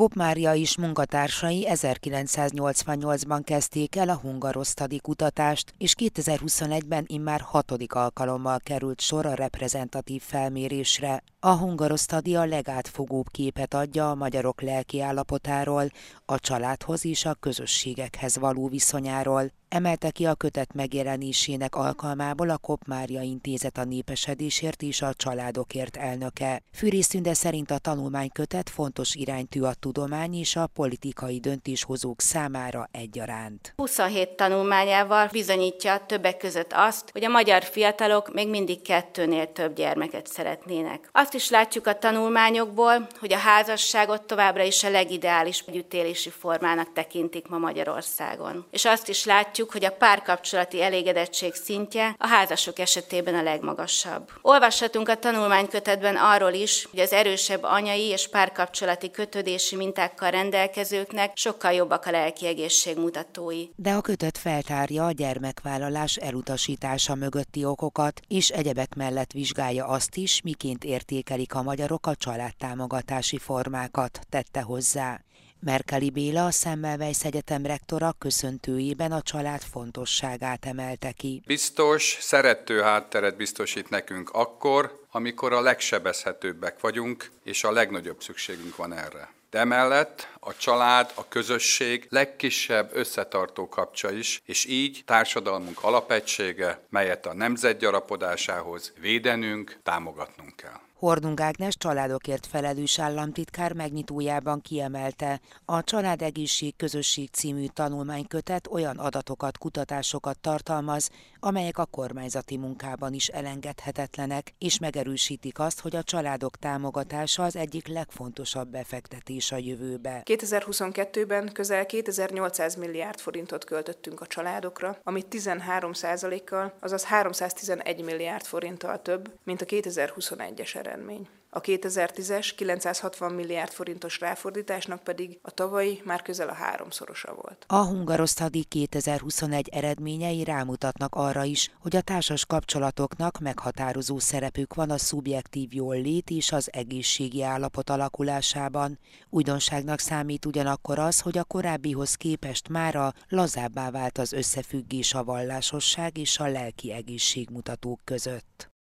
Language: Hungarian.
Kopmária is munkatársai 1988-ban kezdték el a hungarosztadi kutatást, és 2021-ben immár hatodik alkalommal került sor a reprezentatív felmérésre. A hungarosztadi a legátfogóbb képet adja a magyarok lelki állapotáról, a családhoz és a közösségekhez való viszonyáról, emelte ki a kötet megjelenésének alkalmából a Kopmária Intézet a népesedésért és a családokért elnöke. Fűrész szerint a tanulmánykötet fontos iránytű a tudomány és a politikai döntéshozók számára egyaránt. 27 tanulmányával bizonyítja többek között azt, hogy a magyar fiatalok még mindig kettőnél több gyermeket szeretnének. Azt is látjuk a tanulmányokból, hogy a házasságot továbbra is a legideális együttélési formának tekintik ma Magyarországon. És azt is látjuk, hogy a párkapcsolati elégedettség szintje a házasok esetében a legmagasabb. Olvashatunk a tanulmánykötetben arról is, hogy az erősebb anyai és párkapcsolati kötődési mintákkal rendelkezőknek sokkal jobbak a lelki egészség mutatói. De a kötet feltárja a gyermekvállalás elutasítása mögötti okokat, és egyebek mellett vizsgálja azt is, miként értékelik a magyarok a családtámogatási formákat, tette hozzá. Merkeli Béla, a Semmelweis Egyetem rektora köszöntőjében a család fontosságát emelte ki. Biztos, szerető hátteret biztosít nekünk akkor, amikor a legsebezhetőbbek vagyunk, és a legnagyobb szükségünk van erre. De emellett a család, a közösség legkisebb összetartó kapcsa is, és így társadalmunk alapegysége, melyet a nemzet gyarapodásához védenünk, támogatnunk kell. Hordung Ágnes családokért felelős államtitkár megnyitójában kiemelte, a Családegészség Közösség című tanulmánykötet olyan adatokat, kutatásokat tartalmaz, amelyek a kormányzati munkában is elengedhetetlenek, és megerősítik azt, hogy a családok támogatása az egyik legfontosabb befektetés a jövőbe. 2022-ben közel 2800 milliárd forintot költöttünk a családokra, amit 13 kal azaz 311 milliárd forinttal több, mint a 2021-es eredmény eredmény. A 2010-es 960 milliárd forintos ráfordításnak pedig a tavalyi már közel a háromszorosa volt. A hungarosztadi 2021 eredményei rámutatnak arra is, hogy a társas kapcsolatoknak meghatározó szerepük van a szubjektív jól lét és az egészségi állapot alakulásában. Újdonságnak számít ugyanakkor az, hogy a korábbihoz képest mára lazábbá vált az összefüggés a vallásosság és a lelki egészségmutatók között.